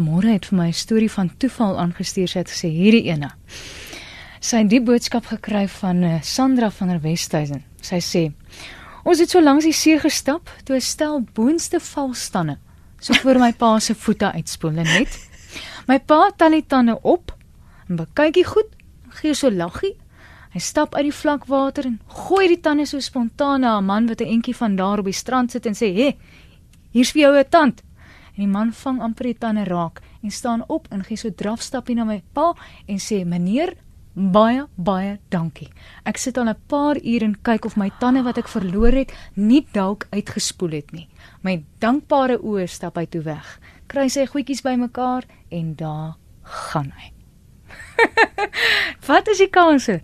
Môre het vir my 'n storie van toeval aangestuur. Sy het gesê hierdie ene. Sy het die boodskap gekry van eh, Sandra van der Westhuizen. Sy sê: "Ons het so langs die see gestap toe 'n stel boonste valstande so voor my pa se voete uitspoel net. My pa tel die tande op en bekyk die goed, gee so laggie. Hy stap uit die vlakwater en gooi die tande so spontaan na 'n man wat 'n entjie van daar op die strand sit en sê: "Hé, hey, hier's vir jou 'n tand." En die man vang amper die tande raak en staan op en gee so drafstappie na my pa en sê: "Meneer, baie baie dankie. Ek sit al 'n paar ure en kyk of my tande wat ek verloor het nie dalk uitgespoel het nie." My dankbare oë stap hy toe weg. Kry sy goedjies bymekaar en daar gaan hy. wat is die kanse?